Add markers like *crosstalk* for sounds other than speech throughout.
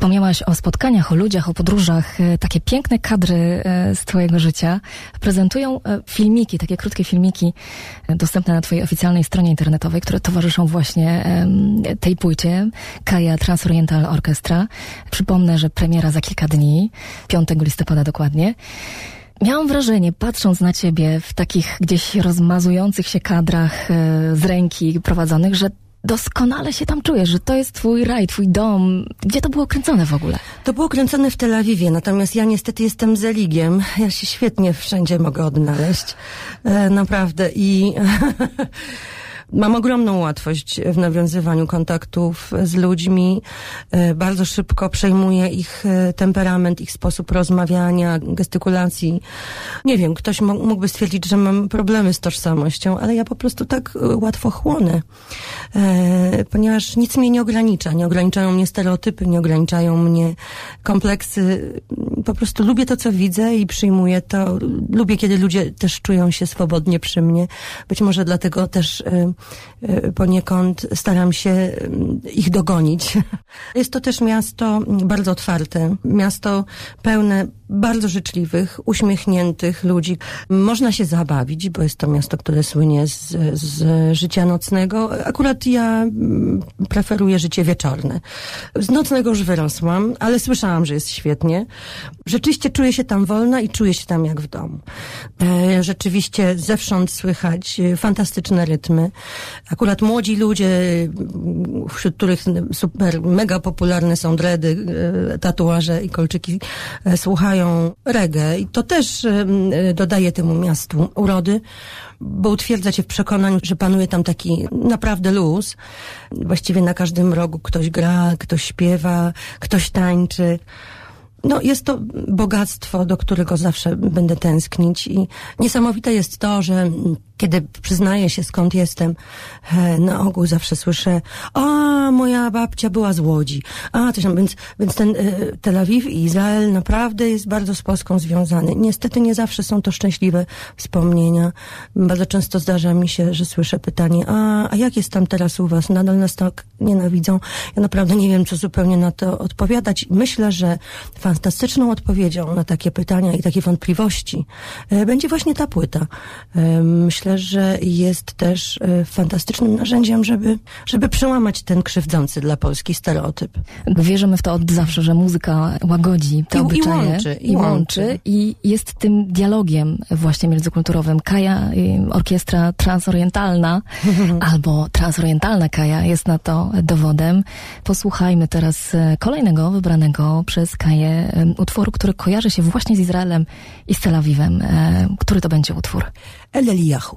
Wspomniałaś o spotkaniach, o ludziach, o podróżach. E, takie piękne kadry e, z Twojego życia prezentują e, filmiki, takie krótkie filmiki dostępne na Twojej oficjalnej stronie internetowej, które towarzyszą właśnie tej płycie Kaja Transoriental Orchestra. Przypomnę, że premiera za kilka dni, 5 listopada dokładnie. Miałam wrażenie, patrząc na ciebie w takich gdzieś rozmazujących się kadrach z ręki prowadzonych, że doskonale się tam czujesz, że to jest twój raj, twój dom. Gdzie to było kręcone w ogóle? To było kręcone w Tel Awiwie, natomiast ja niestety jestem zeligiem. Ja się świetnie wszędzie mogę odnaleźć. E, naprawdę. I *laughs* Mam ogromną łatwość w nawiązywaniu kontaktów z ludźmi. E, bardzo szybko przejmuję ich e, temperament, ich sposób rozmawiania, gestykulacji. Nie wiem, ktoś mógłby stwierdzić, że mam problemy z tożsamością, ale ja po prostu tak e, łatwo chłonę. Ponieważ nic mnie nie ogranicza. Nie ograniczają mnie stereotypy, nie ograniczają mnie kompleksy. Po prostu lubię to, co widzę i przyjmuję to. Lubię, kiedy ludzie też czują się swobodnie przy mnie. Być może dlatego też E, poniekąd staram się mm, ich dogonić. *laughs* Jest to też miasto bardzo otwarte, miasto pełne bardzo życzliwych, uśmiechniętych ludzi. Można się zabawić, bo jest to miasto, które słynie z, z życia nocnego. Akurat ja mm, preferuję życie wieczorne. Z nocnego już wyrosłam, ale słyszałam, że jest świetnie. Rzeczywiście czuję się tam wolna i czuję się tam jak w domu. E, rzeczywiście zewsząd słychać fantastyczne rytmy. Akurat młodzi ludzie, wśród których super, mega popularne są dredy, e, tatuaże i kolczyki, e, słuchają reggae i to też dodaje temu miastu urody, bo utwierdza cię w przekonaniu, że panuje tam taki naprawdę luz. Właściwie na każdym rogu ktoś gra, ktoś śpiewa, ktoś tańczy. No, jest to bogactwo, do którego zawsze będę tęsknić i niesamowite jest to, że kiedy przyznaję się skąd jestem, e, na ogół zawsze słyszę, a moja babcia była z Łodzi, a coś tam, więc, więc ten e, Tel Awiw i Izrael naprawdę jest bardzo z Polską związany. Niestety nie zawsze są to szczęśliwe wspomnienia. Bardzo często zdarza mi się, że słyszę pytanie, a, a jak jest tam teraz u was? Nadal nas tak nienawidzą? Ja naprawdę nie wiem, co zupełnie na to odpowiadać. Myślę, że fantastyczną odpowiedzią na takie pytania i takie wątpliwości e, będzie właśnie ta płyta. Myślę, myślę, że jest też e, fantastycznym narzędziem, żeby, żeby przełamać ten krzywdzący dla Polski stereotyp. Wierzymy w to od zawsze, że muzyka łagodzi te I, obyczaje. I łączy. I, łączy. I jest tym dialogiem właśnie międzykulturowym. Kaja, y, orkiestra transorientalna *laughs* albo transorientalna Kaja jest na to dowodem. Posłuchajmy teraz e, kolejnego wybranego przez Kaję utworu, który kojarzy się właśnie z Izraelem i z Tel Awiwem. E, który to będzie utwór? El Eliyahu.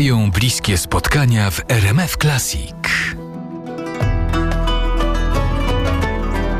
Trwają bliskie spotkania w RMF Classic.